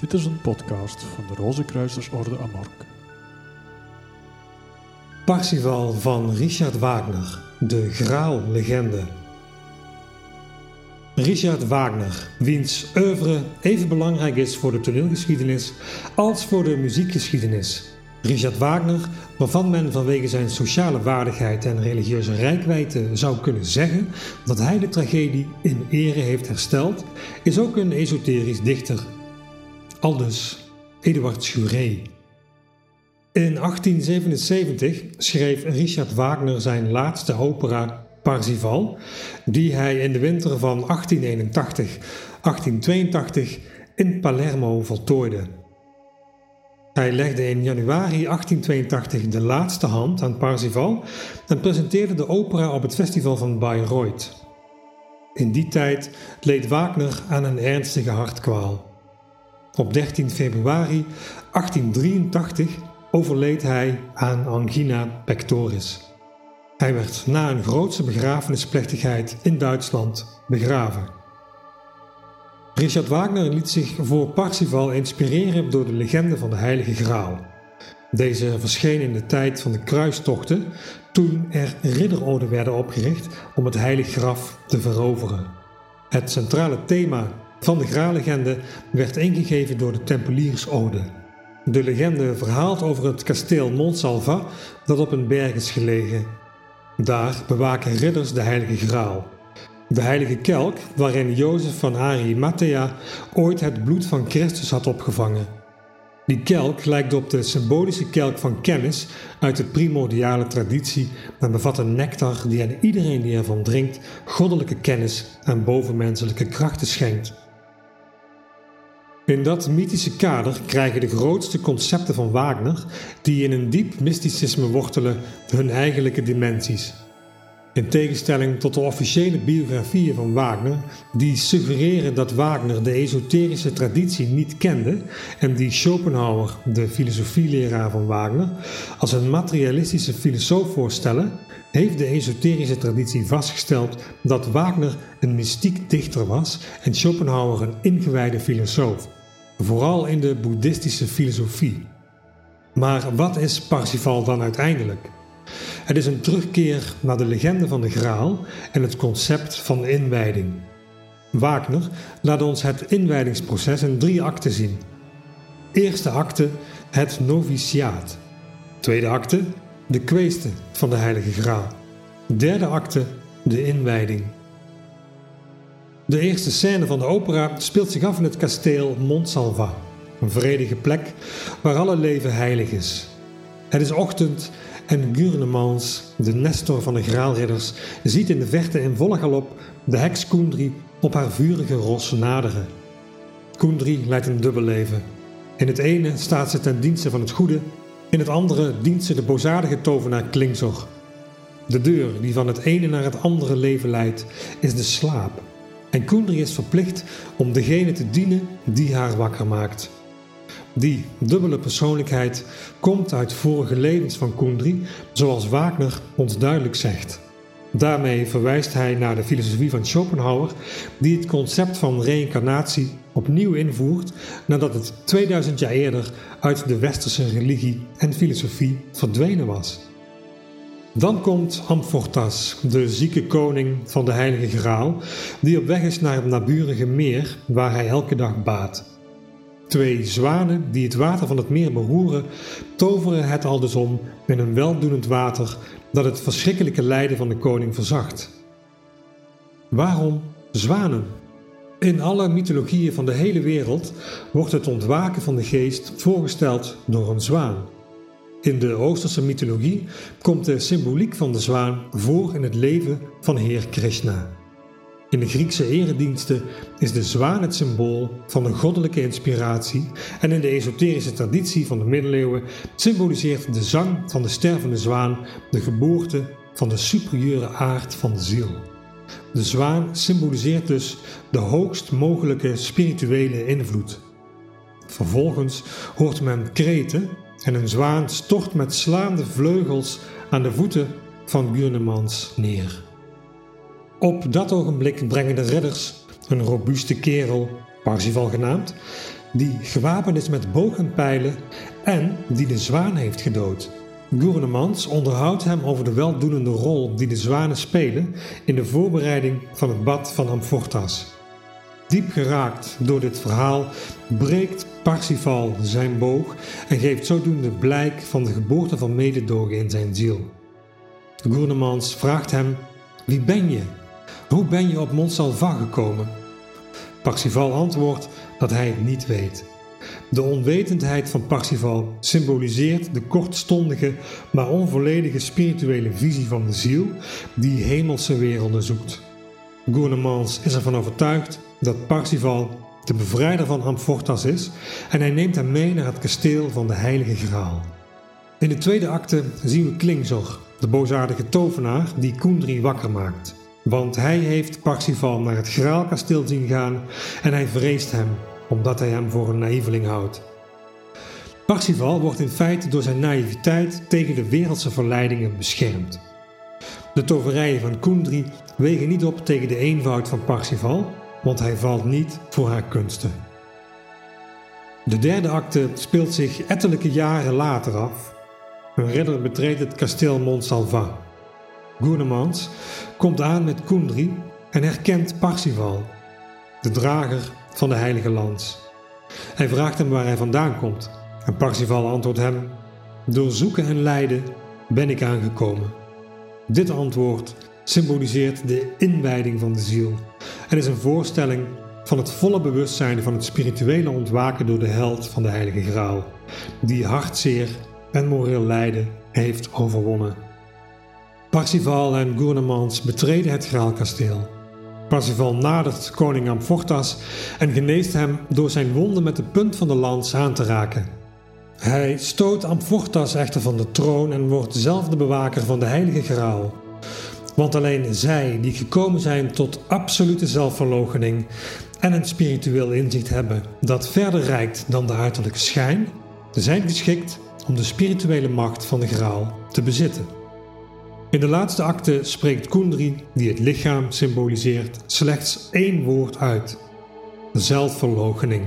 Dit is een podcast van de Rozenkruisersorde Amork. Parsifal van Richard Wagner, de Graal-legende. Richard Wagner, wiens oeuvre even belangrijk is voor de toneelgeschiedenis als voor de muziekgeschiedenis. Richard Wagner, waarvan men vanwege zijn sociale waardigheid en religieuze rijkwijde zou kunnen zeggen dat hij de tragedie in ere heeft hersteld, is ook een esoterisch dichter. Aldus Eduard Schuré. In 1877 schreef Richard Wagner zijn laatste opera Parsifal, die hij in de winter van 1881-1882 in Palermo voltooide. Hij legde in januari 1882 de laatste hand aan Parsifal en presenteerde de opera op het festival van Bayreuth. In die tijd leed Wagner aan een ernstige hartkwaal. Op 13 februari 1883 overleed hij aan angina pectoris. Hij werd na een grootse begrafenisplechtigheid in Duitsland begraven. Richard Wagner liet zich voor Parsifal inspireren door de legende van de Heilige Graal. Deze verscheen in de tijd van de kruistochten, toen er ridderorden werden opgericht om het heilig graf te veroveren. Het centrale thema van de Graallegende werd ingegeven door de Tempeliersode. De legende verhaalt over het kasteel Montsalva dat op een berg is gelegen. Daar bewaken ridders de heilige graal. De heilige kelk waarin Jozef van Arimathea ooit het bloed van Christus had opgevangen. Die kelk lijkt op de symbolische kelk van kennis uit de primordiale traditie en bevat een nectar die aan iedereen die ervan drinkt goddelijke kennis en bovenmenselijke krachten schenkt. In dat mythische kader krijgen de grootste concepten van Wagner, die in een diep mysticisme wortelen, hun eigenlijke dimensies. In tegenstelling tot de officiële biografieën van Wagner, die suggereren dat Wagner de esoterische traditie niet kende en die Schopenhauer, de filosofieleraar van Wagner, als een materialistische filosoof voorstellen, heeft de esoterische traditie vastgesteld dat Wagner een mystiek dichter was en Schopenhauer een ingewijde filosoof vooral in de boeddhistische filosofie. Maar wat is Parsifal dan uiteindelijk? Het is een terugkeer naar de legende van de Graal en het concept van inwijding. Wagner laat ons het inwijdingsproces in drie acten zien. Eerste acte, het noviciaat. Tweede acte, de kweeste van de Heilige Graal. Derde acte, de inwijding. De eerste scène van de opera speelt zich af in het kasteel Montsalva, een vredige plek waar alle leven heilig is. Het is ochtend en Gurnemans, de nestor van de graalridders, ziet in de verte in volle galop de heks Kundri op haar vurige ros naderen. Kundri leidt een dubbel leven. In het ene staat ze ten dienste van het goede, in het andere dient ze de bozadige tovenaar Klingzor. De deur die van het ene naar het andere leven leidt, is de slaap. En Kundry is verplicht om degene te dienen die haar wakker maakt. Die dubbele persoonlijkheid komt uit vorige levens van Kundry, zoals Wagner ons duidelijk zegt. Daarmee verwijst hij naar de filosofie van Schopenhauer, die het concept van reïncarnatie opnieuw invoert nadat het 2000 jaar eerder uit de westerse religie en filosofie verdwenen was. Dan komt Amfortas, de zieke koning van de Heilige Graal, die op weg is naar het naburige meer waar hij elke dag baat. Twee zwanen die het water van het meer beroeren, toveren het al dus om in een weldoenend water dat het verschrikkelijke lijden van de koning verzacht. Waarom zwanen? In alle mythologieën van de hele wereld wordt het ontwaken van de geest voorgesteld door een zwaan. In de Oosterse mythologie komt de symboliek van de zwaan voor in het leven van Heer Krishna. In de Griekse erediensten is de zwaan het symbool van een goddelijke inspiratie en in de esoterische traditie van de middeleeuwen symboliseert de zang van de stervende zwaan de geboorte van de superieure aard van de ziel. De zwaan symboliseert dus de hoogst mogelijke spirituele invloed. Vervolgens hoort men kreten en een zwaan stort met slaande vleugels aan de voeten van Gurnemans neer. Op dat ogenblik brengen de ridders een robuuste kerel, Parsifal genaamd, die gewapend is met boog en pijlen en die de zwaan heeft gedood. Gouvernemans onderhoudt hem over de weldoenende rol die de zwanen spelen in de voorbereiding van het bad van Amfortas. Diep geraakt door dit verhaal breekt Parsifal zijn boog en geeft zodoende blijk van de geboorte van mededogen in zijn ziel. Gouvernemans vraagt hem: Wie ben je? Hoe ben je op Montsalva gekomen? Parsifal antwoordt dat hij het niet weet. De onwetendheid van Parsifal symboliseert de kortstondige, maar onvolledige spirituele visie van de ziel die hemelse werelden zoekt. Gouvernemans is ervan overtuigd dat Parsifal de bevrijder van Amfortas is en hij neemt hem mee naar het kasteel van de Heilige Graal. In de tweede acte zien we Klingzor, de boosaardige tovenaar die Kundry wakker maakt. Want hij heeft Parsifal naar het Graalkasteel zien gaan en hij vreest hem, omdat hij hem voor een naïveling houdt. Parsifal wordt in feite door zijn naïviteit tegen de wereldse verleidingen beschermd. De toverijen van Kundry wegen niet op tegen de eenvoud van Parsifal, want hij valt niet voor haar kunsten. De derde acte speelt zich ettelijke jaren later af. Een ridder betreedt het kasteel Montsalva. Gouvernemans komt aan met Kundry en herkent Parsifal, de drager van de heilige lans. Hij vraagt hem waar hij vandaan komt en Parsifal antwoordt hem: Door zoeken en lijden ben ik aangekomen. Dit antwoord symboliseert de inwijding van de ziel en is een voorstelling van het volle bewustzijn van het spirituele ontwaken door de held van de Heilige Graal, die hartzeer en moreel lijden heeft overwonnen. Parsifal en Gouvernemans betreden het Graalkasteel. Parsifal nadert koning Amfortas en geneest hem door zijn wonden met de punt van de lans aan te raken. Hij stoot Amfortas echter van de troon en wordt zelf de bewaker van de Heilige Graal. Want alleen zij die gekomen zijn tot absolute zelfverloochening en een spiritueel inzicht hebben dat verder reikt dan de uiterlijke schijn, zijn geschikt om de spirituele macht van de Graal te bezitten. In de laatste acte spreekt Kundry, die het lichaam symboliseert, slechts één woord uit: zelfverloochening.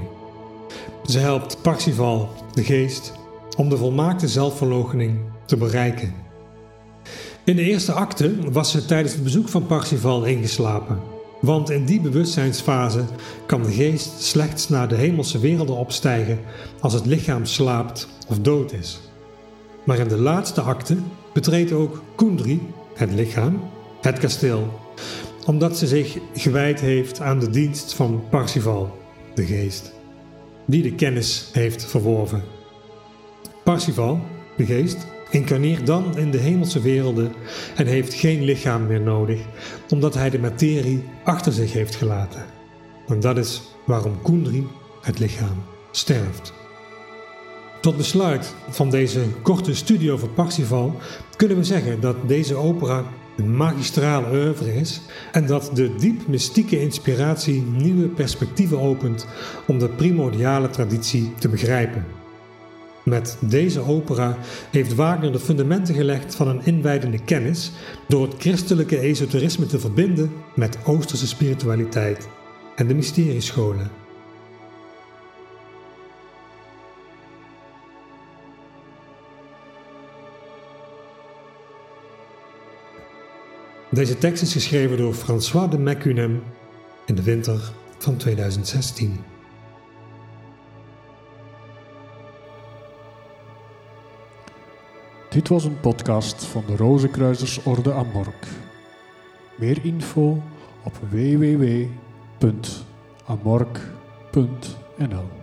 Ze helpt Parsifal, de geest, om de volmaakte zelfverloochening te bereiken. In de eerste acte was ze tijdens het bezoek van Parsifal ingeslapen. Want in die bewustzijnsfase kan de geest slechts naar de hemelse werelden opstijgen als het lichaam slaapt of dood is. Maar in de laatste acte betreedt ook Kundry, het lichaam, het kasteel, omdat ze zich gewijd heeft aan de dienst van Parsifal, de geest, die de kennis heeft verworven. Parsifal, de geest, incarneert dan in de hemelse werelden en heeft geen lichaam meer nodig, omdat hij de materie achter zich heeft gelaten. En dat is waarom Kundry, het lichaam, sterft. Tot besluit van deze korte studie over Parsifal kunnen we zeggen dat deze opera een magistrale oeuvre is en dat de diep mystieke inspiratie nieuwe perspectieven opent om de primordiale traditie te begrijpen. Met deze opera heeft Wagner de fundamenten gelegd van een inwijdende kennis door het christelijke esoterisme te verbinden met Oosterse spiritualiteit en de mysteriescholen. Deze tekst is geschreven door François de Macunem in de winter van 2016. Dit was een podcast van de Rozenkruisersorde Amork. Meer info op www.amork.nl